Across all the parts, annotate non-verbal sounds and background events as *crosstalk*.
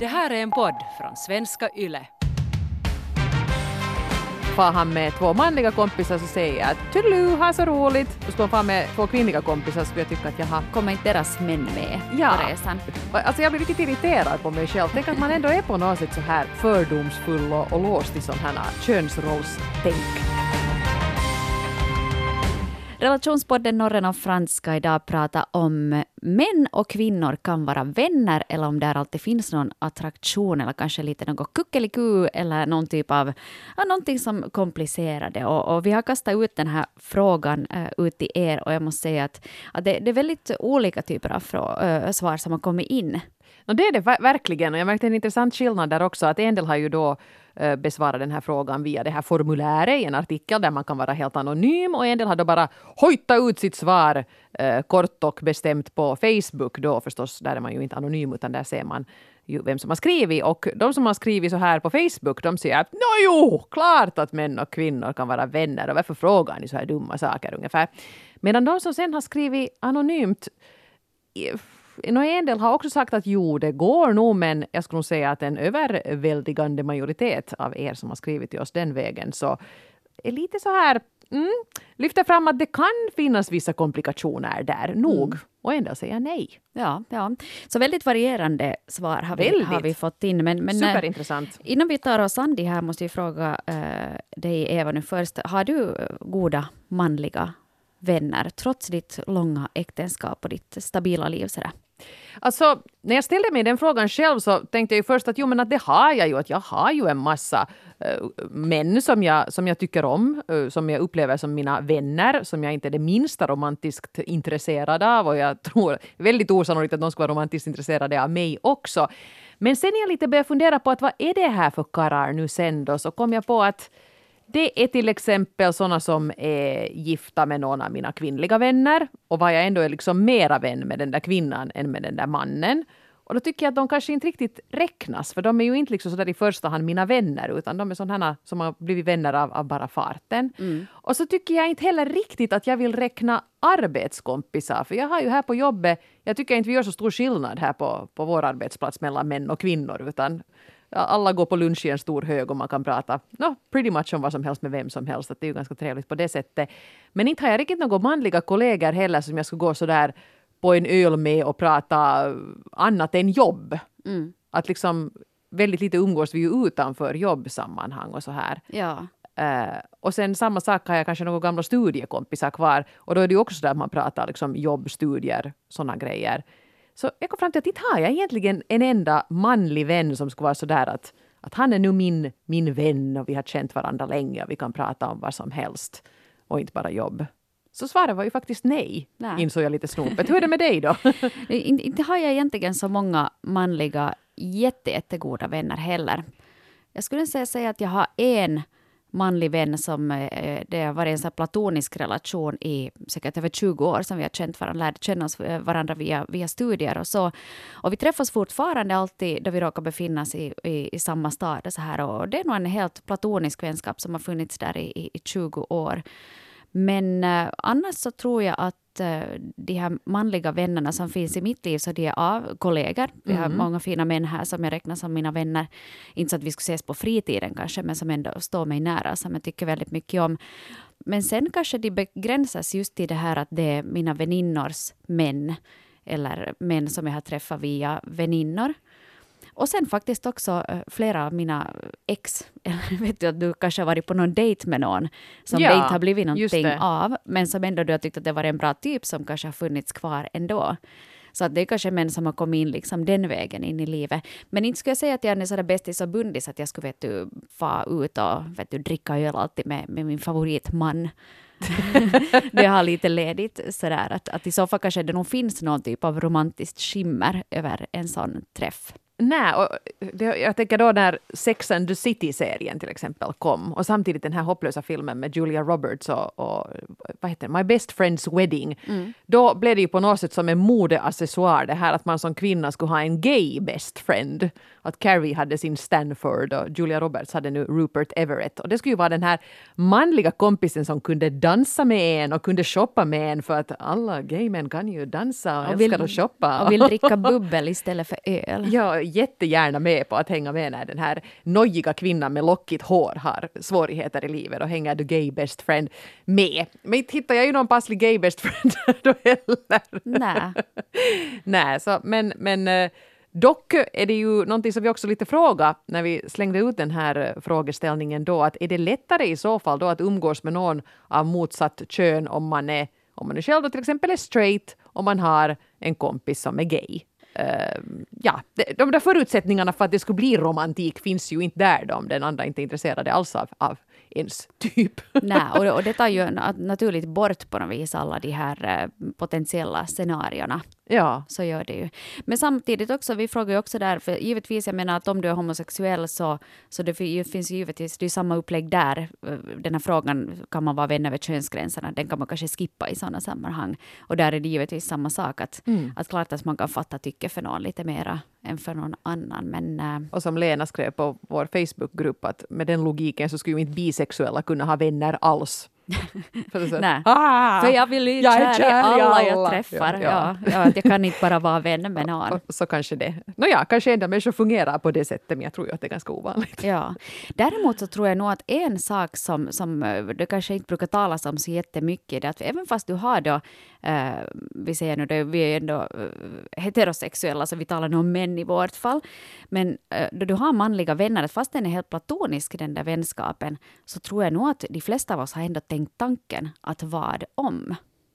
Det här är en podd från svenska YLE. Far han med två manliga kompisar så säger jag att toodaloo, ha så roligt. Och han fara med två kvinnliga kompisar så skulle jag tycka att jaha. Kommer inte deras män med Ja. på resan? Alltså jag blir riktigt irriterad på mig själv. Tänk att man ändå är på något sätt så här fördomsfull och, och låst i sån här könsrollstänk. Relationspodden Norren och Frans ska idag prata om män och kvinnor kan vara vänner eller om där alltid finns någon attraktion eller kanske lite något kuckeliku eller någon typ av ja, någonting som komplicerar det. Och, och vi har kastat ut den här frågan uh, ut till er och jag måste säga att, att det, det är väldigt olika typer av frå- uh, svar som har kommit in. No, det är det verkligen. Och jag märkte en intressant skillnad där också. Att en del har ju då Eh, besvara den här frågan via det här formuläret i en artikel där man kan vara helt anonym. Och en del har då bara hojtat ut sitt svar eh, kort och bestämt på Facebook då förstås. Där är man ju inte anonym utan där ser man ju vem som har skrivit. Och de som har skrivit så här på Facebook de säger att Nå jo, klart att män och kvinnor kan vara vänner och varför frågar ni så här dumma saker ungefär. Medan de som sen har skrivit anonymt Nå, en del har också sagt att jo, det går nog, men jag skulle nog säga att en överväldigande majoritet av er som har skrivit till oss den vägen så är lite så här mm, lyfter fram att det kan finnas vissa komplikationer där, nog. Och en del säger nej. Ja, ja. Så väldigt varierande svar har vi, har vi fått in. Men, men, eh, Superintressant. Innan vi tar oss an det här måste jag fråga eh, dig, Eva, nu först. Har du eh, goda manliga vänner, trots ditt långa äktenskap och ditt stabila liv? Sådär? Alltså, när jag ställde mig den frågan själv så tänkte jag ju först att jo, men att det har jag ju. Att jag har ju en massa uh, män som jag, som jag tycker om, eh, som jag upplever som mina vänner, som jag inte är det minsta romantiskt intresserad av. Och jag tror *laughs* väldigt osannolikt att de ska vara romantiskt intresserade av mig också. Men sen när jag lite började fundera på att vad är det här för karlar nu sen då, så kom jag på att det är till exempel sådana som är gifta med någon av mina kvinnliga vänner och var jag ändå är liksom mera vän med den där kvinnan än med den där mannen. Och då tycker jag att de kanske inte riktigt räknas, för de är ju inte liksom sådär i första hand mina vänner, utan de är sådana som har blivit vänner av, av bara farten. Och så tycker jag inte heller riktigt att jag vill räkna arbetskompisar, för jag har ju här på jobbet, jag tycker inte vi gör så stor skillnad här på, på vår arbetsplats mellan män och kvinnor, utan alla går på lunch i en stor hög och man kan prata no, pretty much om vad som helst med vem som helst. Att det är ju ganska trevligt på det sättet. Men inte har jag riktigt några manliga kollegor heller som jag skulle gå så där på en öl med och prata annat än jobb. Mm. Att liksom väldigt lite umgås vi ju utanför jobbsammanhang och så här. Ja. Eh, och sen samma sak har jag kanske några gamla studiekompisar kvar och då är det ju också så där att man pratar liksom jobb, studier, sådana grejer. Så jag kom fram till att inte har jag egentligen en enda manlig vän som skulle vara så där att, att han är nu min, min vän och vi har känt varandra länge och vi kan prata om vad som helst och inte bara jobb. Så svaret var ju faktiskt nej, Nej. insåg jag lite snopet. Hur är det med dig då? *laughs* Inte, inte har jag egentligen så många manliga jätte, jättegoda vänner heller. Jag skulle säga, säga att jag har en manlig vän som eh, eh, det har varit en sån här platonisk relation i säkert över 20 år som vi har känt varandra, lärde känna oss, eh, varandra via, via studier och så. Och vi träffas fortfarande alltid då vi råkar befinna oss i, i, i samma stad. Och, så här. och det är nog en helt platonisk vänskap som har funnits där i, i, i 20 år. Men eh, annars så tror jag att eh, de här manliga vännerna som finns i mitt liv, så de är av kollegor. Vi har många fina män här som jag räknar som mina vänner. Inte så att vi skulle ses på fritiden kanske, men som ändå står mig nära, som jag tycker väldigt mycket om. Men sen kanske de begränsas just till det här att det är mina väninnors män, eller män som jag har träffat via väninnor. Och sen faktiskt också eh, flera av mina ex, *laughs* eller vet du att du kanske har varit på någon dejt med någon som Ja, det inte har blivit någonting av, men som ändå du har tyckt att det var en bra typ som kanske har funnits kvar ändå. Så att det är kanske män som har kommit in liksom den vägen in i livet. Men inte skulle jag säga att jag är en sån där bästis och bundis att jag skulle vet du, få ut och vet du, dricka öl alltid med, med min favoritman. *laughs* det har lite ledigt sådär att, att i så fall kanske det nog finns någon typ av romantiskt skimmer över en sån träff. Nej, och det, jag tänker då när Sex and the City-serien till exempel kom och samtidigt den här hopplösa filmen med Julia Roberts och, och vad heter det, My Best Friend's Wedding. Då blev det ju på något sätt som en modeaccessoar det här att man som kvinna skulle ha en gay best friend. Att Carrie hade sin Stanford och Julia Roberts hade nu Rupert Everett. Och det skulle ju vara den här manliga kompisen som kunde dansa med en och kunde shoppa med en för att alla gay män kan ju dansa och, Och älskar att shoppa. och vill dricka *laughs* bubbel istället för öl. Ja, jättegärna med på att hänga med när den här nojiga kvinnan med lockigt hår har svårigheter i livet och hänger the gay best friend med. Men inte hittar jag ju någon passlig gay best friend *laughs* då heller. Nej. Nej, så, men, men eh, dock är det ju någonting som vi också lite frågade när vi slängde ut den här eh, frågeställningen då, att är det lättare i så fall då att umgås med någon av motsatt kön om man är, om man är själv då till exempel är straight, om man har en kompis som är gay? Uh, ja, de där förutsättningarna för att det skulle bli romantik finns ju inte där då, om den andra inte är intresserad alls av, av ens typ. Nej, och, och det tar ju *laughs* naturligt bort på något vis alla de här uh, potentiella scenarierna. Ja. Så gör det ju. Men samtidigt också, vi frågar ju också där, för givetvis, jag menar att om du är homosexuell så, så det finns givetvis, det är samma upplägg där. Den här frågan, kan man vara vän över könsgränserna, den kan man kanske skippa i sådana sammanhang. Och där är det givetvis samma sak, att, mm. att klart att man kan fatta tycke för någon lite mera än för någon annan. Men, äh... Och som Lena skrev på vår Facebookgrupp, att med den logiken så skulle ju inte bisexuella kunna ha vänner alls. För, Nej. Ah, för jag vill ju jag kär, kär i alla, alla jag träffar. Ja, ja. ja, ja jag kan inte bara vara vän med någon. Så kanske det. Nåja, kanske del människor fungerar på det sättet, men jag tror ju att det är ganska ovanligt. Ja. Däremot så tror jag nog att en sak som, som eh, det kanske inte brukar talas om så jättemycket, är att även fast du har då, eh, vi säger nu det, vi är ändå eh, heterosexuella, så vi talar nu om män i vårt fall, men eh, då du har manliga vänner, fast den är helt platonisk den där vänskapen, så tror jag nog att de flesta av oss har ändå tänkt tanken att vad om?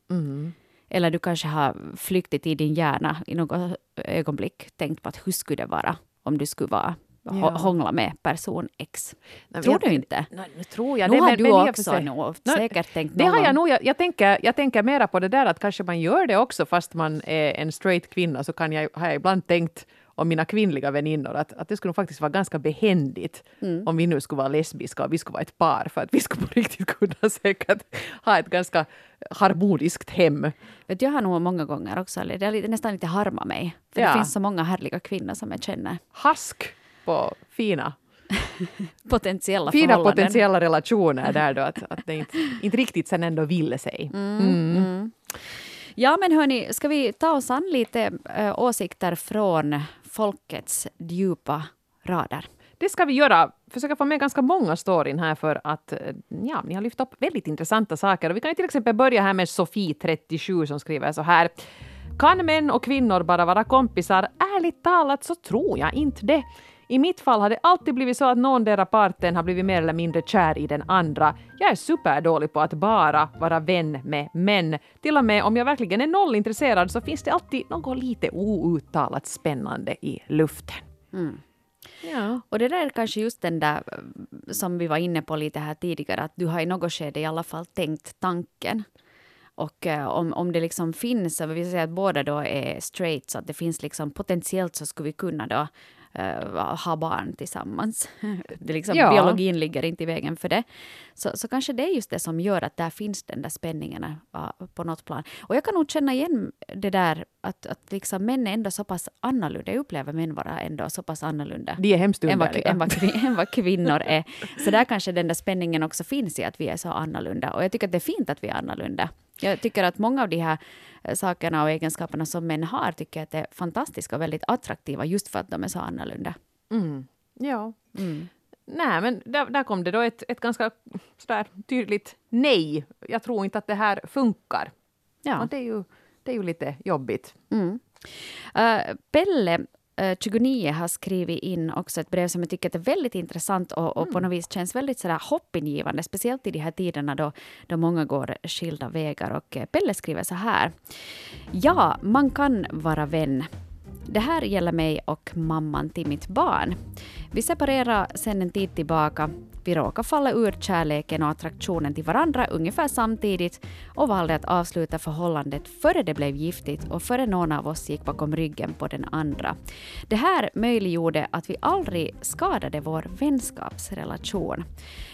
Mm. Eller du kanske har flyktigt i din hjärna i något ögonblick tänkt på att hur skulle det vara om du skulle vara ja. hångla med person X. Nej, tror jag, du inte? Nej, nu tror jag nu det. har men, du men också nog säkert tänkt Det har jag nog. Jag, jag, tänker, jag tänker mera på det där att kanske man gör det också fast man är en straight kvinna så kan jag, har jag ibland tänkt om mina kvinnliga väninnor att, att det skulle faktiskt vara ganska behändigt mm. om vi nu skulle vara lesbiska och vi skulle vara ett par för att vi skulle på riktigt kunna *laughs* säkert ha ett ganska harmoniskt hem. Vet, jag har nog många gånger också, det är nästan lite harma mig. För ja. det finns så många härliga kvinnor som jag känner. Hask på fina *laughs* potentiella Fina potentiella relationer där då, att, att det inte, inte riktigt sen ändå ville sig. Mm, mm. Ja men hörni, ska vi ta oss an lite äh, åsikter från folkets djupa rader? Det ska vi göra. Försöka få med ganska många storyn här för att eh, ja, ni har lyft upp väldigt intressanta saker. Och vi kan till exempel börja här med Sofie, 37, som skriver så här. Kan män och kvinnor bara vara kompisar? Ärligt talat så tror jag inte det. I mitt fall har det alltid blivit så att någondera parten har blivit mer eller mindre kär i den andra. Jag är superdålig på att bara vara vän med män. Till och med om jag verkligen är nollintresserad så finns det alltid något lite outtalat spännande i luften. Mm. Ja. Och det där är kanske just den där som vi var inne på lite här tidigare, att du har i något skede i alla fall tänkt tanken. Och eh, om, om det liksom finns, vi säger att båda då är straight, så att det finns liksom potentiellt så skulle vi kunna då uh, ha barn tillsammans. *laughs* det liksom, ja. Biologin ligger inte i vägen för det. Så, så kanske det är just det som gör att där finns den där spänningen uh, på något plan. Och jag kan nog känna igen det där att, att liksom män är ändå så pass annorlunda. Jag upplever män vara ändå så pass annorlunda. De är hemskt än vad, än, vad, än vad kvinnor är. Så där kanske den där spänningen också finns i att vi är så annorlunda. Och jag tycker att det är fint att vi är annorlunda. Jag tycker att många av de här eh, sakerna och egenskaperna som män har tycker jag är fantastiska och väldigt attraktiva just för att de är så annorlunda. Mm. Ja. Mm. Nej, men där, där, kom det då ett, ett ganska sådär tydligt nej. Jag tror inte att det här funkar. Ja. Och det är ju, det är ju lite jobbigt. Mm. Uh, Pelle 29 eh, har skrivit in också ett brev som jag tycker är väldigt intressant och, och mm. på något vis känns väldigt sådär hoppingivande, speciellt i de här tiderna då, då många går skilda vägar. Och eh, Pelle skriver så här. Ja, man kan vara vän. Det här gäller mig och mamman till mitt barn. Vi separerade sedan en tid tillbaka vi råkade falla ur kärleken och attraktionen till varandra ungefär samtidigt och valde att avsluta förhållandet före det blev giftigt och före någon av oss gick bakom ryggen på den andra. Det här möjliggjorde att vi aldrig skadade vår vänskapsrelation.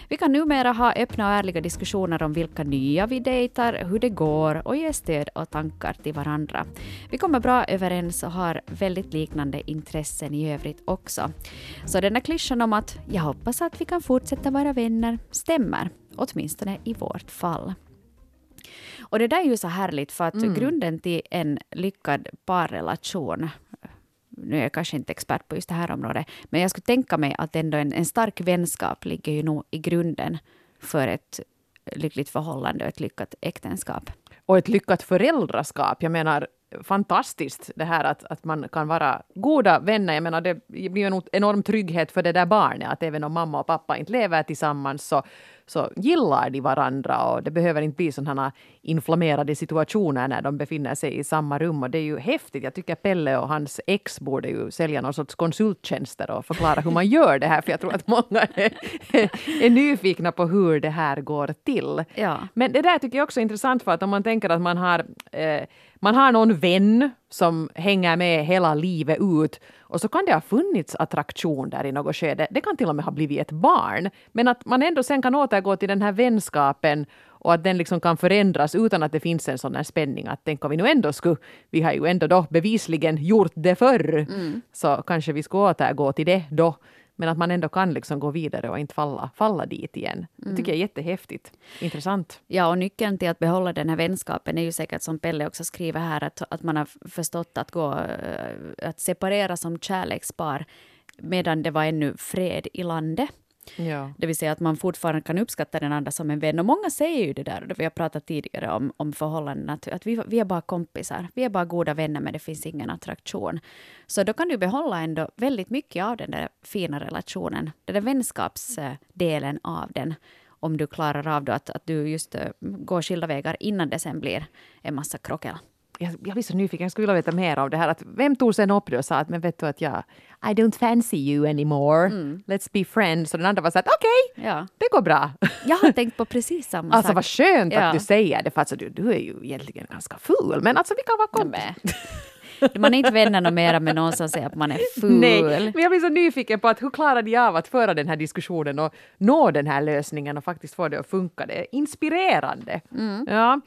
Vi kan numera ha öppna och ärliga diskussioner om vilka nya vi dejtar, hur det går och ge stöd och tankar till varandra. Vi kommer bra överens och har väldigt liknande intressen i övrigt också. Så den där klyschan om att jag hoppas att vi kan fortsätta vara vänner stämmer, åtminstone i vårt fall. Och det där är ju så härligt för att mm. grunden till en lyckad parrelation nu är jag kanske inte expert på just det här området, men jag skulle tänka mig att ändå en, en stark vänskap ligger ju nog i grunden för ett lyckligt förhållande och ett lyckat äktenskap. Och ett lyckat föräldraskap. Jag menar, fantastiskt det här att, att man kan vara goda vänner. Jag menar, det blir en enorm trygghet för det där barnet att även om mamma och pappa inte lever tillsammans så, så gillar de varandra och det behöver inte bli sådana inflammerade situationer när de befinner sig i samma rum. Och det är ju häftigt. Jag tycker Pelle och hans ex borde ju sälja någon sorts konsulttjänster och förklara hur man *laughs* gör det här. För jag tror att många är, är nyfikna på hur det här går till. Ja. Men det där tycker jag också är intressant för att om man tänker att man har eh, man har någon vän som hänger med hela livet ut och så kan det ha funnits attraktion där i något skede. Det kan till och med ha blivit ett barn. Men att man ändå sen kan återgå till den här vänskapen och att den liksom kan förändras utan att det finns en sån här spänning att tänk om vi nu ändå skulle, vi har ju ändå då bevisligen gjort det förr, mm. så kanske vi skulle återgå till det då. Men att man ändå kan liksom gå vidare och inte falla, falla dit igen. Mm. Det tycker jag är jättehäftigt. Intressant. Ja, och nyckeln till att behålla den här vänskapen är ju säkert som Pelle också skriver här, att, att man har förstått att gå, eh, att separera som kärlekspar medan det var ännu fred i landet. Ja. Det vill säga att man fortfarande kan uppskatta den andra som en vän. Och många säger ju det där, vi har pratat tidigare om, om förhållanden, att, att vi, vi är bara kompisar. Vi är bara goda vänner, men det finns ingen attraktion. Så då kan du behålla ändå väldigt mycket av den där fina relationen, den där vänskapsdelen av den om du klarar av då att, att du just eh, går skilda vägar innan det sen blir en massa krockel jag, jag blir så nyfiken, jag skulle vilja veta mer om det här. Att vem tog sen upp det och sa att men vet du att jag I don't fancy you anymore. Mm. Let's be friends. Och den andra var så att okej, okay, ja. det går bra. Jag har tänkt på precis samma sak. *laughs* Alltså vad skönt ja. att du säger det, för alltså, du, du är ju egentligen ganska ful, men alltså vi kan vara kompisar. Man är inte vänner mera med någon som säger att man är ful. *laughs* Nej, men jag blir så nyfiken på att hur klarar de av att föra den här diskussionen och nå den här lösningen och faktiskt få det att funka. Det är inspirerande. Mm. Ja.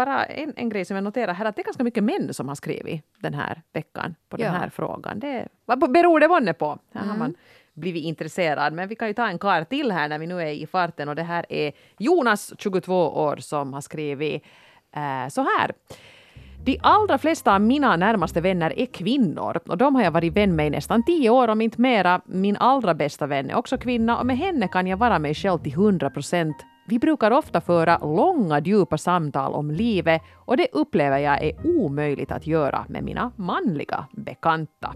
Bara en, en grej som jag noterar här, att det är ganska mycket män som har skrivit den här veckan på den här frågan. Det, vad beror det månne på? Här mm. har man blivit intresserad. Men vi kan ju ta en kar till här när vi nu är i farten och det här är Jonas, 22 år, som har skrivit eh, så här. De allra flesta av mina närmaste vänner är kvinnor och de har jag varit vän med i nästan tio år om inte mera. Min allra bästa vän är också kvinna och med henne kan jag vara mig själv till hundra procent. Vi brukar ofta föra långa djupa samtal om livet och det upplever jag är omöjligt att göra med mina manliga bekanta.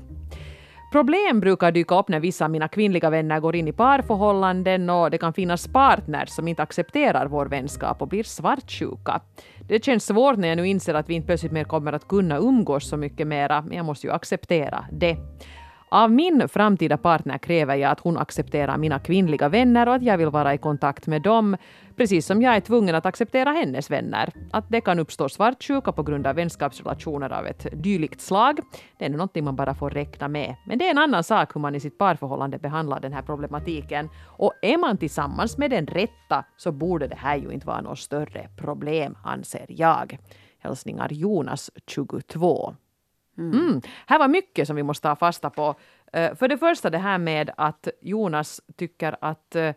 Problem brukar dyka upp när vissa av mina kvinnliga vänner går in i parförhållanden och det kan finnas partners som inte accepterar vår vänskap och blir svartsjuka. Det känns svårt när jag nu inser att vi inte plötsligt mer kommer att kunna umgås så mycket mera, men jag måste ju acceptera det. Av min framtida partner kräver jag att hon accepterar mina kvinnliga vänner och att jag vill vara i kontakt med dem, precis som jag är tvungen att acceptera hennes vänner. Att det kan uppstå svartsjuka på grund av vänskapsrelationer av ett dylikt slag, det är nog någonting man bara får räkna med. Men det är en annan sak hur man i sitt parförhållande behandlar den här problematiken. Och är man tillsammans med den rätta så borde det här ju inte vara något större problem, anser jag. Hälsningar Jonas, 22. Mm. Mm. Här var mycket som vi måste ta fasta på. Eh, för det första det här med att Jonas tycker att eh,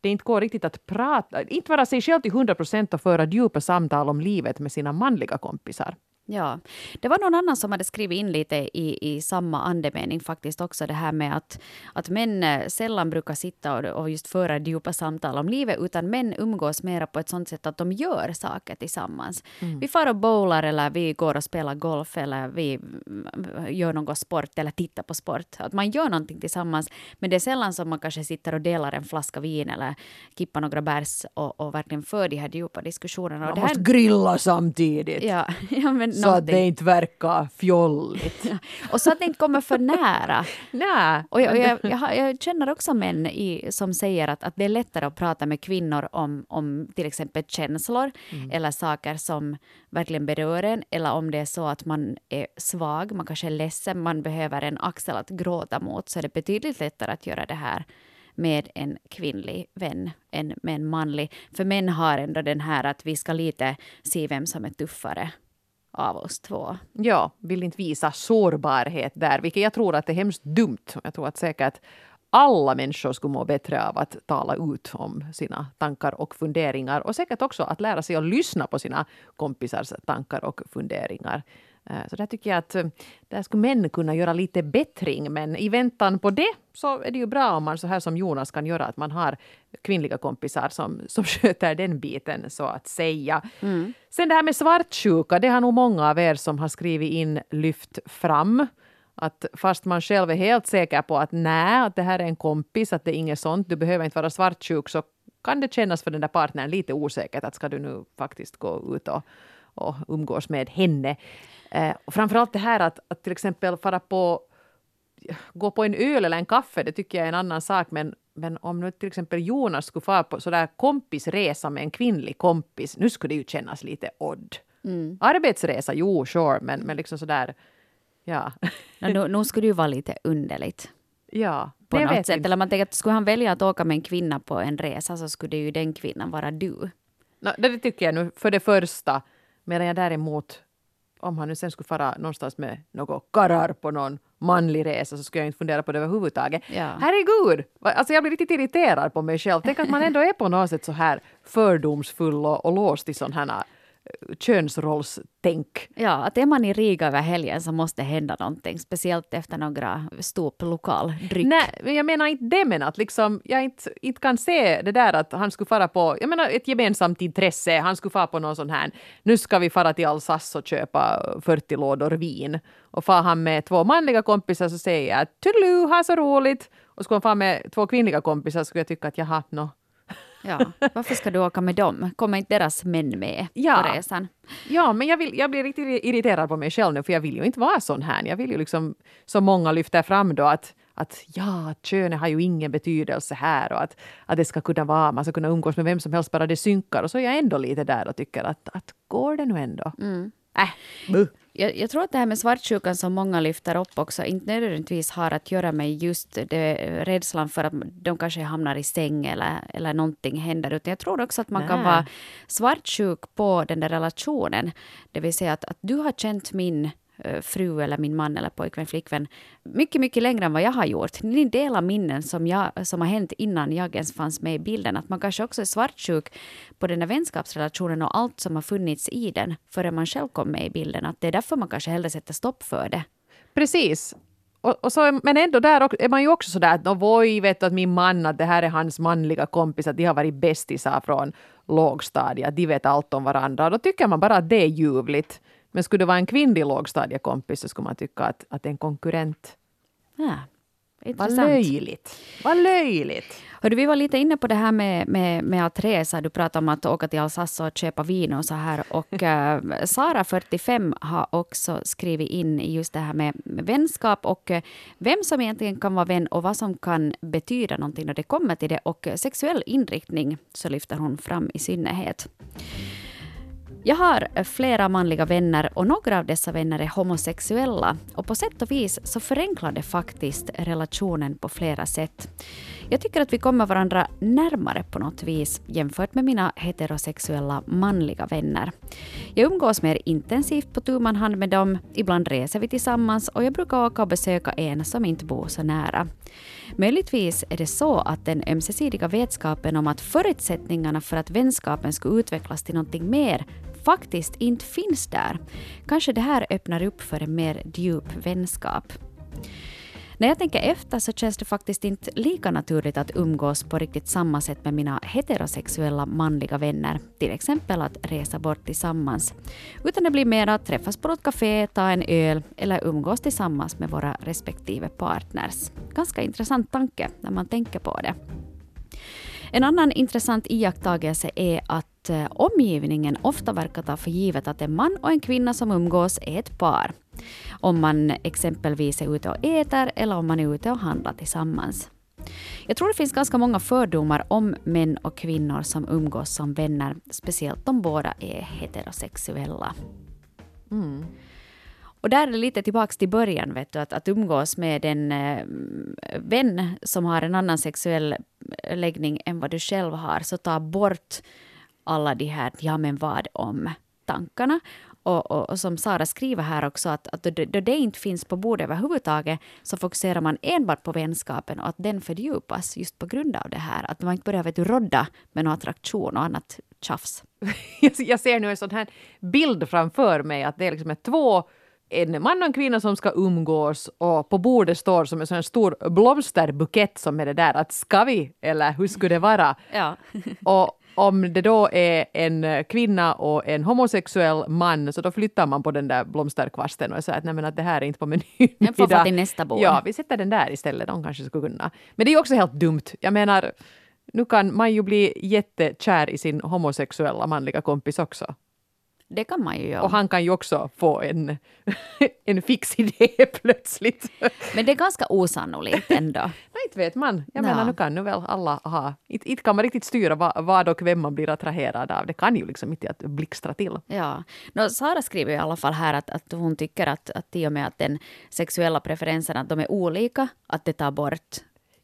det inte går riktigt att prata, inte vara sig själv till 100 procent och föra djupa samtal om livet med sina manliga kompisar. Ja, det var någon annan som hade skrivit in lite i, i samma andemening faktiskt också det här med att, att män eh, sällan brukar sitta och, och just föra djupa samtal om livet utan män umgås mera på ett sånt sätt att de gör saker tillsammans. Mm. Vi far och bowlar eller vi går och spelar golf eller vi mm, gör någon sport eller tittar på sport. Att man gör någonting tillsammans men det är sällan som man kanske sitter och delar en flaska vin eller kippar några bärs och, och verkligen för de här djupa diskussionerna. Man det här, måste grilla samtidigt. Ja, *laughs* ja men så att det inte verkar fjolligt. *laughs* och så att det inte kommer för nära. *laughs* Nej. Och jag, jag, jag, jag, känner också män i, som säger att, att det är lättare att prata med kvinnor om, om till exempel känslor mm. eller saker som verkligen berör en eller om det är så att man är svag, man kanske är ledsen, man behöver en axel att gråta mot så är det betydligt lättare att göra det här med en kvinnlig vän än med en manlig. För män har ändå den här att vi ska lite se vem som är tuffare av oss två. Ja, vill inte visa sårbarhet där, vilket jag tror att är hemskt dumt. Jag tror att säkert alla människor skulle må bättre av att tala ut om sina tankar och funderingar och säkert också att lära sig att lyssna på sina kompisars tankar och funderingar. Eh, Så där tycker jag att eh, där skulle män kunna göra lite bättring. Men i väntan på det så är det ju bra om man så här som Jonas kan göra, att man har kvinnliga kompisar som, *laughs* som sköter den biten så att säga. Sen det här med svartsjuka, det har nog många av er som har skrivit in lyft fram. Att fast man själv är helt säker på att nej, att det här är en kompis, att det är inget sånt, du behöver inte vara svartsjuk, så kan det kännas för den där partnern lite osäkert att ska du nu faktiskt gå ut och, och umgås med henne. Eh, och framförallt det här att, att till exempel fara på gå på en öl eller en kaffe, det tycker jag är en annan sak. Men, men om nu till exempel Jonas skulle fara på sådär kompisresa med en kvinnlig kompis, nu skulle det ju kännas lite odd. Arbetsresa, jo, sure, men, men liksom sådär, ja. No, nu, nu skulle det ju vara lite underligt. ja. På jag något vet sätt. inte. Eller man tänker att skulle han välja att åka med en kvinna på en resa så skulle ju den kvinnan vara du. Nå, det tycker jag nu för det första. Medan jag däremot, om han nu sen skulle fara någonstans med något karrar på någon manlig resa så skulle jag inte fundera på det överhuvudtaget. Ja. Herregud! Alltså jag blir riktigt irriterad på mig själv. Tänk att man ändå är på något sätt så här fördomsfull och, och låst i sån här könsrollstänk. Ja, att är man i Riga över helgen så måste hända någonting. Speciellt efter några stop lokal dryck. Nej, men jag menar inte det, men att liksom, jag inte, inte kan se det där att han skulle fara på, jag menar ett gemensamt intresse, han skulle fara på någon sån här, nu ska vi fara till Alsace och köpa 40 lådor vin. Och far han med två manliga kompisar så säger jag toodaloo, ha så roligt. Och skulle han fara med två kvinnliga kompisar skulle jag tycka att jaha, no. Ja, varför ska du åka med dem? Kommer inte deras män med Ja. på resan? Ja, men jag, vill, jag blir riktigt irriterad på mig själv nu, för jag vill ju inte vara sån här. Jag vill ju liksom, som många lyfter fram då, att att ja, könet har ju ingen betydelse här och att, att det ska kunna vara, man ska kunna umgås med vem som helst bara det synkar. Och så är jag ändå lite där och tycker att, att går det nu ändå? Äh, buh. Jag, jag tror att det här med svartsjukan som många lyfter upp också inte nödvändigtvis har att göra med just det, rädslan för att de kanske hamnar i säng eller, eller någonting händer. Utan jag tror också att man kan Nej. vara svartsjuk på den där relationen. Det vill säga att, att du har känt min Eh, fru eller min man eller pojkvän, flickvän mycket, mycket längre än vad jag har gjort. Ni delar minnen som, jag, som har hänt innan jag ens fanns med i bilden. Att man kanske också är svartsjuk på den där vänskapsrelationen och allt som har funnits i den förrän man själv kom med i bilden. Att det är därför man kanske hellre sätter stopp för det. Precis. Och, och så, men ändå där är man ju också sådär att voi vet du att min man, att det här är hans manliga kompis, att de har varit bästisar från lågstadiet, de vet allt om varandra. Och då tycker man bara att det är ljuvligt. Men skulle det vara en kvinnlig lågstadiekompis så skulle man tycka att, att en konkurrent. Ja, Vad intressant. löjligt. Vad löjligt. Hörde, vi var lite inne på det här med, med, med att resa. Du pratade om att åka till Alsace och köpa vin och så här. Och *laughs* eh, Sara, 45, har också skrivit in just det här med, vänskap och eh, vem som egentligen kan vara vän och vad som kan betyda någonting när det kommer till det. Och sexuell inriktning så lyfter hon fram i synnerhet. Jag har eh, flera manliga vänner och några av dessa vänner är homosexuella och på sätt och vis så förenklar det faktiskt relationen på flera sätt. Jag tycker att vi kommer varandra närmare på något vis jämfört med mina heterosexuella manliga vänner. Jag umgås mer intensivt på tu man hand med dem, ibland reser vi tillsammans och jag brukar åka och besöka en som inte bor så nära. Möjligtvis är det så att den ömsesidiga vetskapen om att förutsättningarna för att vänskapen ska utvecklas till någonting mer faktiskt inte finns där. Kanske det här öppnar upp för en mer djup vänskap. När jag tänker efter så känns det faktiskt inte lika naturligt att umgås på riktigt samma sätt med mina heterosexuella manliga vänner, till exempel att resa bort tillsammans. Utan det blir mer att träffas på något café, ta en öl eller umgås tillsammans med våra respektive partners. Ganska intressant tanke när man tänker på det. En annan intressant iakttagelse är att eh, omgivningen ofta verkar ta för givet att en man och en kvinna som umgås är ett par. Om man exempelvis är ute och äter eller om man är ute och handlar tillsammans. Jag tror det finns ganska många fördomar om män och kvinnor som umgås som vänner, speciellt om båda är heterosexuella. Och där är det lite tillbaks till början, vet du, att, att umgås med en eh, vän som har en annan sexuell läggning än vad du själv har, så ta bort alla de här ja men vad om tankarna. Och, och, och som Sara skriver här också, att, att då, då det inte finns på bordet överhuvudtaget så fokuserar man enbart på vänskapen och att den fördjupas just på grund av det här. Att man inte börjar vet rodda med någon attraktion och annat tjafs. *laughs* Jag jag ser nu en sån här bild framför mig att det är liksom ett två en man och en kvinna som ska umgås och på bordet står som en sån stor blomsterbukett som är det där att ska vi eller hur skulle det vara? Ja. och om det då är en kvinna och en homosexuell man så då flyttar man på den där blomsterkvasten och säger att, nej, men att det här är inte på menyn Den får vara till nästa bord. Ja, vi sätter den där istället. De kanske skulle kunna. Men det är ju också helt dumt. Jag menar, nu kan man ju bli jättekär i sin homosexuella manliga kompis också. Det kan man ju göra. Och han kan ju också få en, *laughs* en fix idé plötsligt. Men det är ganska osannolikt ändå. *laughs* Nej, inte vet man. Jag Ja. menar, nu kan nu väl alla ha... Inte, inte kan man riktigt styra vad, vad och vem man blir attraherad av. Det kan ju liksom inte att blixtra till. Ja. Nå, Sara skriver i alla fall här att, att hon tycker att, att i och med att den sexuella preferensen att de är olika, att det tar bort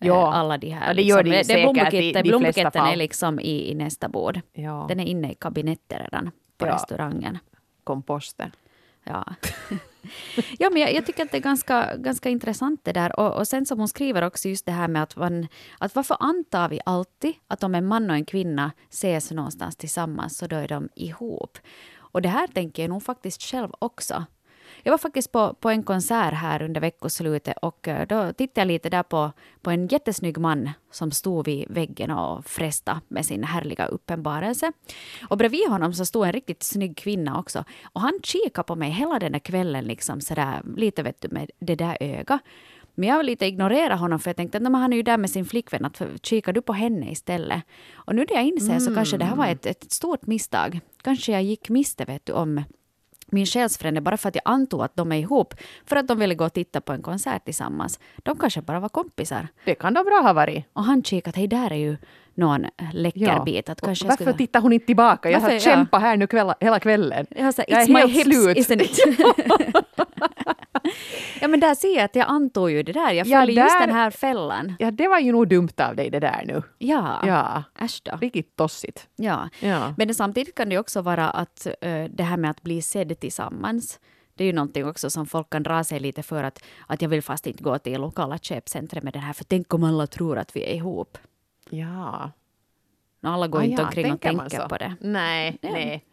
eh, Ja. alla de här... Ja, det gör det ju det, säkert i de flesta fall. är liksom i, i nästa bord. Ja. Den är inne i kabinettet redan på Ja. restaurangen. Komposten. Ja. *laughs* ja, men jag, jag tycker att det är ganska, ganska intressant det där. Och, och sen som hon skriver också just det här med att, man, att varför antar vi alltid att om en man och en kvinna ses någonstans tillsammans så då är de ihop. Och det här tänker jag nog faktiskt själv också. Jag var faktiskt på, på en konsert här under veckoslutet och eh, då tittade jag lite där på, på en jättesnygg man som stod vid väggen och fresta med sin härliga uppenbarelse. Och bredvid honom så stod en riktigt snygg kvinna också. Och han kikade på mig hela den där kvällen liksom sådär lite vet du med det där ögat. Men jag lite ignorera honom för jag tänkte att "Nej, men han är ju där med sin flickvän, att kikar du på henne istället? Och nu när jag inser så kanske det här var ett, ett stort misstag. Kanske jag gick miste vet du om min själsfrände bara för att jag antog att de är ihop för att de ville gå och titta på en konsert tillsammans. De kanske bara var kompisar. Det kan då bra ha varit. Och han kikade hej, där är ju någon läcker bit. Att kanske Varför skulle... tittar hon inte tillbaka? Jag har ja. kämpat här nu kvälla, hela kvällen. Jag, så Jag är helt hips, slut." *laughs* ja, men där ser jag att jag antog ju det där. Jag Ja, föll i just den här fällan. Ja, det var ju nog dumt av dig det där nu. Ja, Ja, äsch då. riktigt tossigt. Ja. Ja. Men samtidigt kan det också vara att eh, det här med att bli sedd tillsammans det är ju någonting också som folk kan dra sig lite för att, att jag vill fast inte gå till lokala köpcentret med det här för tänk om alla tror att vi är ihop. Ja. Och alla går Ah, inte ja, omkring och tänker tänker på det. Nej, Ja. nej.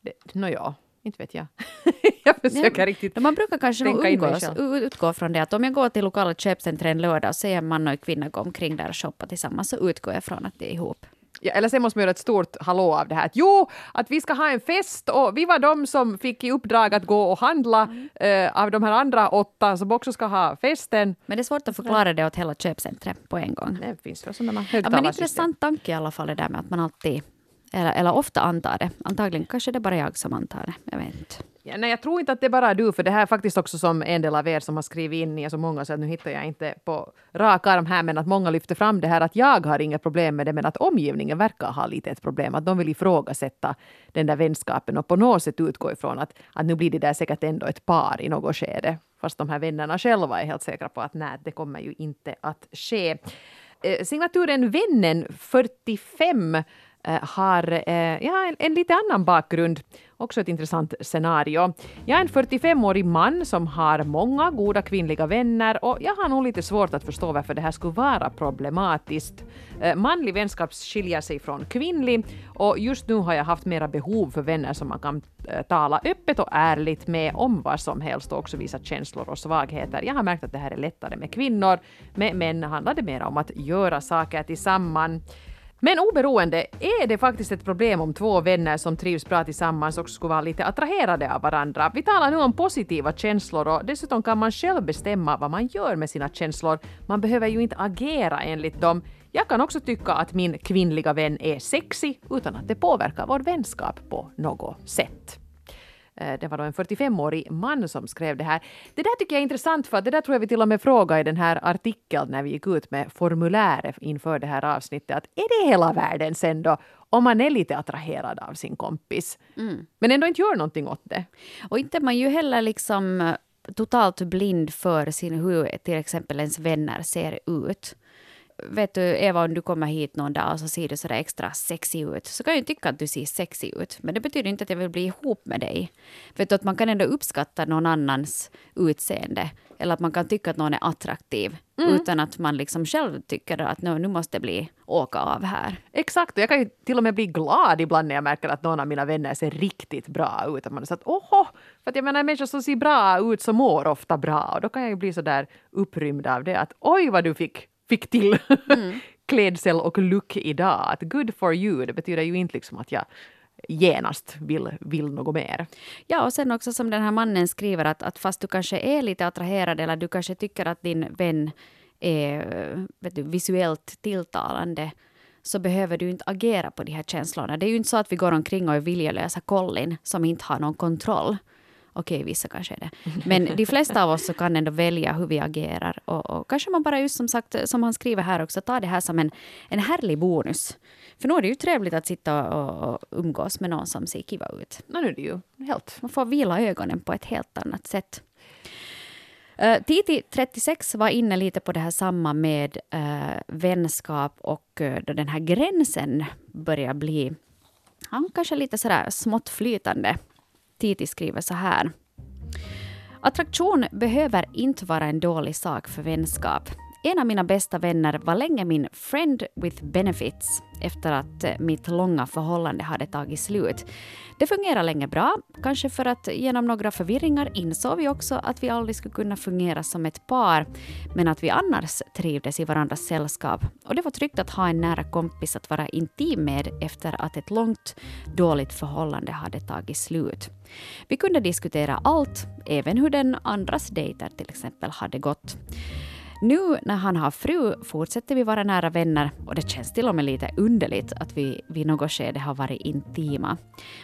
Det, nå ja, inte vet jag. *laughs* jag försöker riktigt. Men man brukar kanske nog umgås, utgå från det att om jag går till lokala köpcentret en lördag och ser en man och en kvinna gå omkring där och shoppa tillsammans så utgår jag från att det är ihop. Ja, eller sen måste man göra ett stort hallå av det här. Att jo, att vi ska ha en fest och vi var de som fick i uppdrag att gå och handla Mm. eh, av de här andra åtta som också ska ha festen. Men det är svårt att förklara det åt hela köpcentret på en gång. Det finns väl sådana Ja, men intressant tanke i alla fall det där med att man alltid, eller, eller ofta antar det. Antagligen kanske det är bara jag som antar det. Jag vet inte. Ja, nej, jag tror inte att det är bara du, för det här är faktiskt också som en del av er som har skrivit in, ni är så många så att nu hittar jag inte på rak arm här, men att många lyfter fram det här att jag har inga problem med det, men att omgivningen verkar ha lite ett problem, att de vill ifrågasätta den där vänskapen och på något sätt utgå ifrån att, att nu blir det där säkert ändå ett par i något skede. Fast de här vännerna själva är helt säkra på att nej, det kommer ju inte att ske. Eh, signaturen Vännen 45 Eh, har eh, ja, en, en lite annan bakgrund. Också ett intressant scenario. Jag är en 45-årig man som har många goda kvinnliga vänner och jag har nog lite svårt att förstå varför det här skulle vara problematiskt. Eh, manlig vänskap skiljer sig från kvinnlig och just nu har jag haft mera behov för vänner som man kan eh, tala öppet och ärligt med om vad som helst och också visa känslor och svagheter. Jag har märkt att det här är lättare med kvinnor. Med män handlar det mer om att göra saker tillsammans. Men oberoende är det faktiskt ett problem om två vänner som trivs bra tillsammans också skulle vara lite attraherade av varandra. Vi talar nu om positiva känslor och dessutom kan man själv bestämma vad man gör med sina känslor. Man behöver ju inte agera enligt dem. Jag kan också tycka att min kvinnliga vän är sexy utan att det påverkar vår vänskap på något sätt. Eh, Det var då en 45-årig man som skrev det här. Det där tycker jag är intressant för det där tror jag vi till och med frågade i den här artikeln när vi gick ut med formuläret inför det här avsnittet. Att är det hela världen sen då om man är lite attraherad av sin kompis men ändå inte gör någonting åt det? Och inte är man ju heller liksom eh, totalt blind för sin, hur till exempel ens vänner ser ut. Vet du Eva, om du kommer hit någon dag och så ser du sådär extra sexig ut, så kan jag ju tycka att du ser sexig ut. Men det betyder inte att jag vill bli ihop med dig. Vet du att man kan ändå uppskatta någon annans utseende. Eller att man kan tycka att någon är attraktiv. Mm. Utan att man liksom själv tycker att nu, nu måste det bli åka av här. Exakt, och jag kan ju till och med bli glad ibland när jag märker att någon av mina vänner ser riktigt bra ut. Att man är så att åhå! För att jag menar, människor som ser bra ut så mår ofta bra. Och då kan jag ju bli så där upprymd av det att oj vad du fick, fick till *laughs* klädsel och look idag. Att good for you, det betyder ju inte liksom att jag genast vill, vill något mer. Ja, och sen också som den här mannen skriver att, att fast du kanske är lite attraherad eller du kanske tycker att din vän är du, visuellt tilltalande så behöver du inte agera på de här känslorna. Det är ju inte så att vi går omkring och är viljelösa kollin som inte har någon kontroll. Okej, vissa kanske är det. Men de *laughs* flesta av oss så kan ändå välja hur vi agerar. Och, och kanske man bara just som sagt, som han skriver här också, tar det här som en, en härlig bonus. För nu är det ju trevligt att sitta och, och umgås med någon som ser kiva ut. No, nu är det ju helt... Man får vila ögonen på ett helt annat sätt. Uh, Titi, 36, var inne lite på det här samma med uh, vänskap och uh, då den här gränsen börjar bli ja, kanske lite sådär smått flytande. Titi skriver så här. Attraktion behöver inte vara en dålig sak för vänskap. En av mina bästa vänner var länge min friend with benefits efter att eh, mitt långa förhållande hade tagit slut. Det fungerade länge bra, kanske för att genom några förvirringar insåg vi också att vi aldrig skulle kunna fungera som ett par, men att vi annars trivdes i varandras sällskap. Och det var tryggt att ha en nära kompis att vara intim med efter att ett långt dåligt förhållande hade tagit slut. Vi kunde diskutera allt, även hur den andras dejter till exempel hade gått. Nu när han har fru fortsätter vi vara nära vänner och det känns till och med lite underligt att vi vid något skede har varit intima.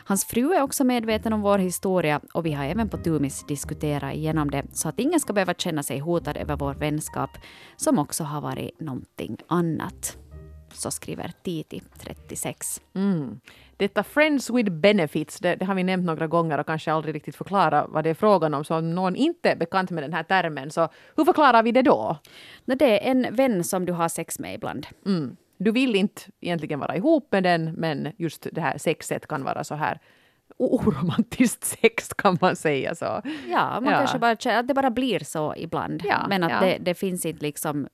Hans fru är också medveten om vår historia och vi har även på Tumis diskuterat igenom det så att ingen ska behöva känna sig hotad över vår vänskap som också har varit någonting annat. Så skriver Titi, 36. Mm. Detta Friends with benefits, det, det, har vi nämnt några gånger och kanske aldrig riktigt förklarat vad det är frågan om. Så om någon inte är bekant med den här termen, så hur förklarar vi det då? Det är en vän som du har sex med ibland. Mm. Du vill inte egentligen vara ihop med den, men just det här sexet kan vara så här oromantiskt *laughs* sex kan man säga så. Ja, man Ja. kanske bara känner att det bara blir så ibland. Ja, men att ja. det, det finns inte liksom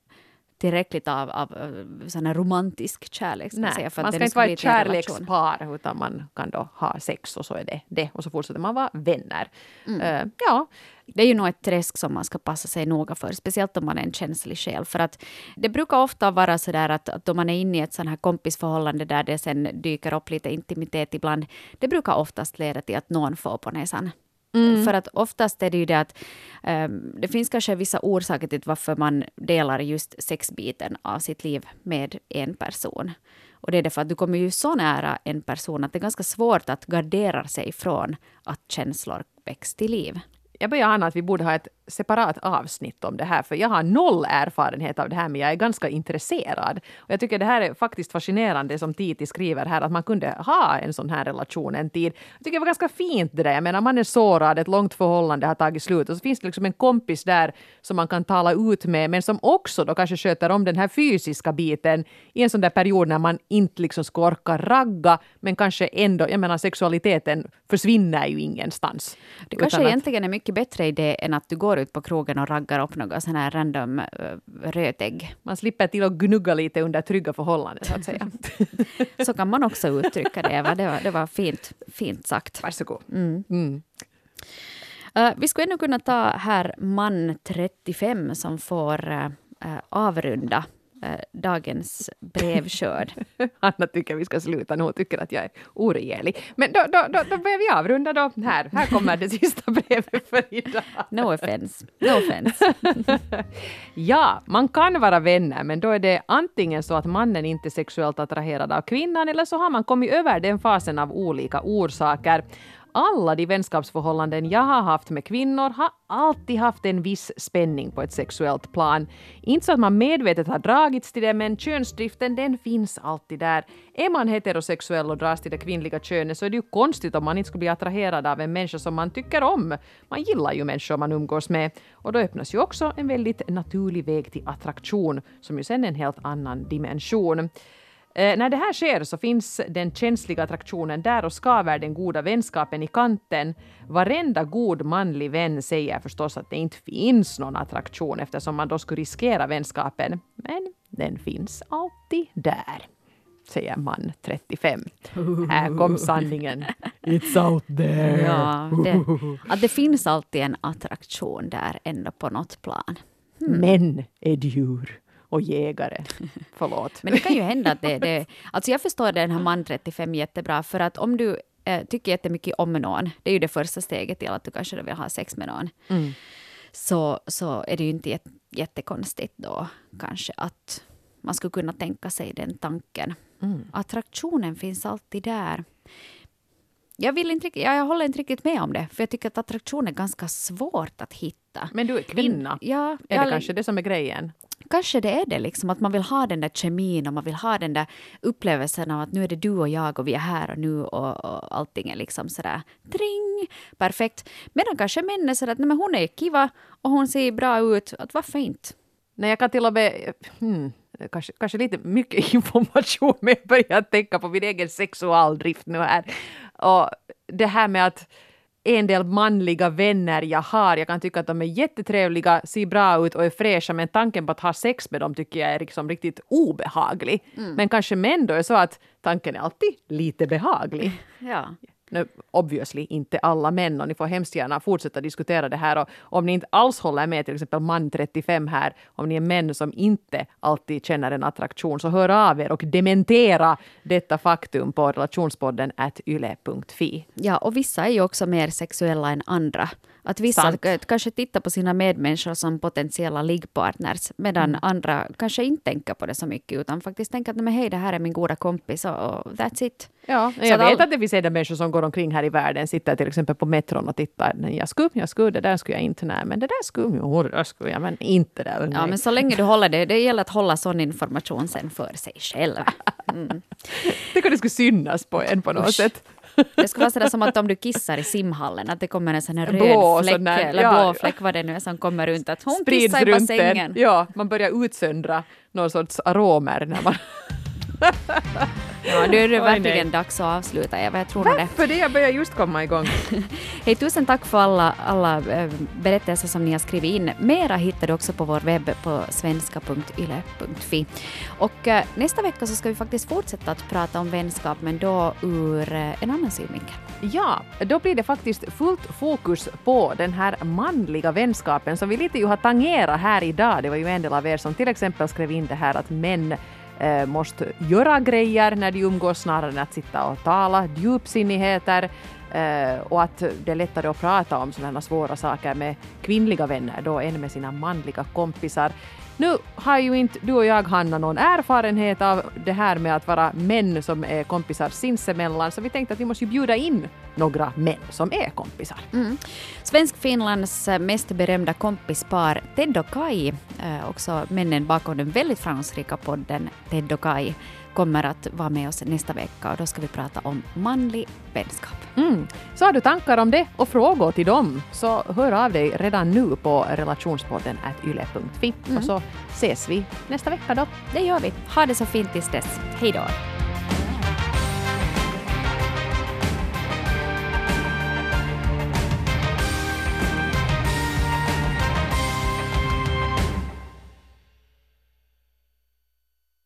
tillräckligt av, av eh, sån romantisk kärlek. Nej, säga, för att man det ska inte ska vara ett kärlekspar utan man kan då ha sex och så är det det. Och så fortsätter man vara vänner. Mm. Eh, ja, Det är ju nog ett träsk som man ska passa sig noga för, speciellt om man är en känslig själ. För att det brukar ofta vara så där att, att om man är inne i ett sånt här kompisförhållande där det sen dyker upp lite intimitet ibland, det brukar oftast leda till att någon får på näsan. Mm. För att oftast är det ju det att um, det finns kanske vissa orsaker till varför man delar just sexbiten av sitt liv med en person. Och det är därför att du kommer ju så nära en person att det är ganska svårt att gardera sig från att känslor väcks till liv jag börjar ana att vi borde ha ett separat avsnitt om det här, för jag har noll erfarenhet av det här, men jag är ganska intresserad. Och jag tycker det här är faktiskt fascinerande som Titi skriver här, att man kunde ha en sån här relation en tid. Jag tycker det var ganska fint det där. Jag menar, man är sårad, ett långt förhållande har tagit slut och så finns det liksom en kompis där som man kan tala ut med, men som också då kanske sköter om den här fysiska biten i en sån där period när man inte liksom ska orka ragga, men kanske ändå, jag menar sexualiteten försvinner ju ingenstans. Det kanske egentligen är mycket bättre idé än att du går ut på krogen och raggar upp några sån här random uh, rötägg. Man slipper till att gnugga lite under trygga förhållanden så att säga. *laughs* Så kan man också uttrycka det, Eva. Det var, det var fint, fint sagt. Varsågod. Mm. Mm. Uh, vi skulle ännu kunna ta här man 35 som får uh, avrunda dagens brevskörd. *laughs* Anna tycker vi ska sluta nu och tycker att jag är oregelig. Men då, då, då, då börjar vi avrunda då. Här, här kommer det sista *laughs* brevet för idag. No offense. No offense. *laughs* Ja, man kan vara vänner, men då är det antingen så att mannen inte är sexuellt attraherad av kvinnan eller så har man kommit över den fasen av olika orsaker alla de vänskapsförhållanden jag har haft med kvinnor har alltid haft en viss spänning på ett sexuellt plan. Inte så att man medvetet har dragits till det, men könsdriften den finns alltid där. Är man heterosexuell och dras till det kvinnliga könet så är det ju konstigt om man inte skulle bli attraherad av en människa som man tycker om. Man gillar ju människor man umgås med och då öppnas ju också en väldigt naturlig väg till attraktion som ju sen är en helt annan dimension. Eh, när det här sker så finns den känsliga attraktionen där och skaver den goda vänskapen i kanten. Varenda god manlig vän säger förstås att det inte finns någon attraktion eftersom man då skulle riskera vänskapen. Men den finns alltid där säger man 35. Här kom sanningen. *laughs* It's out there. Ja, det, *laughs* att det finns alltid en attraktion där ändå på något plan. Hmm. Män är djur och jägare. *laughs* Förlåt. Men det kan ju hända att det, det... Alltså jag förstår den här man 35 jättebra, för att om du eh, tycker jättemycket om någon, det är ju det första steget till att du kanske vill ha sex med någon, mm. så, så är det ju inte jättekonstigt då kanske att man skulle kunna tänka sig den tanken. Mm. Attraktionen finns alltid där. Jag, vill inte, jag håller inte riktigt med om det, för jag tycker att attraktion är ganska svårt att hitta. Men du är kvinna. Ja, är det jag, kanske det som är grejen? Kanske det är det, liksom, att man vill ha den där kemin och man vill ha den där upplevelsen av att nu är det du och jag och vi är här och nu och, och allting är liksom sådär tring, perfekt. Medan kanske män är sådär att nej, men hon är kiva och hon ser bra ut, att varför inte? Nej, jag kan till och med... Hmm kanske, kanske lite mycket *laughs* information, men jag börjar tänka på min egen sexualdrift nu här. Och det här med att en del manliga vänner jag har, jag kan tycka att de är jättetrevliga, ser bra ut och är fräscha, men tanken på att ha sex med dem tycker jag är liksom riktigt obehaglig. Mm. Men kanske män då är så att tanken är alltid lite behaglig. *laughs* Ja. Nu, obviously inte alla män och ni får hemskt gärna fortsätta diskutera det här och om ni inte alls håller med till exempel man 35 här, om ni är män som inte alltid känner en attraktion så hör av er och dementera detta faktum på relationspodden at yle.fi. Ja, och vissa är ju också mer sexuella än andra. Att vissa Sant. kanske tittar på sina medmänniskor som potentiella liggpartners medan mm. andra kanske inte tänker på det så mycket utan faktiskt tänker att men hej, det här är min goda kompis och that's it. Ja, jag vet att det finns människor som går omkring här i världen, sitter till exempel på metron och tittar. Jag skulle, jag skulle, det där skulle jag inte, nej, men det där skulle, jo, det där skulle jag, men inte det. Ja, men så länge du håller det, det gäller att hålla sån information sen för sig själv. Mm. Tänk *laughs* om det skulle synas på en på något Usch. sätt. Det skulle vara sådär som att om du kissar i simhallen, att det kommer en sån här röd fläck, där, eller ja, blå fläck, vad det nu är som kommer runt, att hon kissar i bassängen. Ja, man börjar utsöndra någon sorts aromer när man *laughs* Ja, nu är det verkligen dags att avsluta Eva, jag tror det. För det, jag börjar just komma igång. *laughs* Hej, tusen tack för alla, alla äh, berättelser som ni har skrivit in. Mera hittar du också på vår webb på svenska.yle.fi. Och äh, nästa vecka så ska vi faktiskt fortsätta att prata om vänskap, men då ur äh, en annan synvinkel. Ja, då blir det faktiskt fullt fokus på den här manliga vänskapen som vi lite ju har tangerat här idag. Det var ju en del av er som till exempel skrev in det här att män eh, måste göra grejer när de umgås snarare än att sitta och tala djupsinnigheter eh, och att det är lättare att prata om sådana svåra saker med kvinnliga vänner då än med sina manliga kompisar. Nu har ju inte du och jag, Hanna, någon erfarenhet av det här med att vara män som är kompisar sinsemellan, så vi tänkte att vi måste bjuda in några män som är kompisar. Mm. Svensk-Finlands mest berömda kompispar Ted och Kai, eh, också männen bakom den väldigt framgångsrika podden Ted och Kai, kommer att vara med oss nästa vecka och då ska vi prata om manlig vänskap. Mm. Så har du tankar om det och frågor till dem så hör av dig redan nu på relationspodden yle.fi mm. och så ses vi nästa vecka då. Det gör vi. Ha det så fint tills dess. Hej då!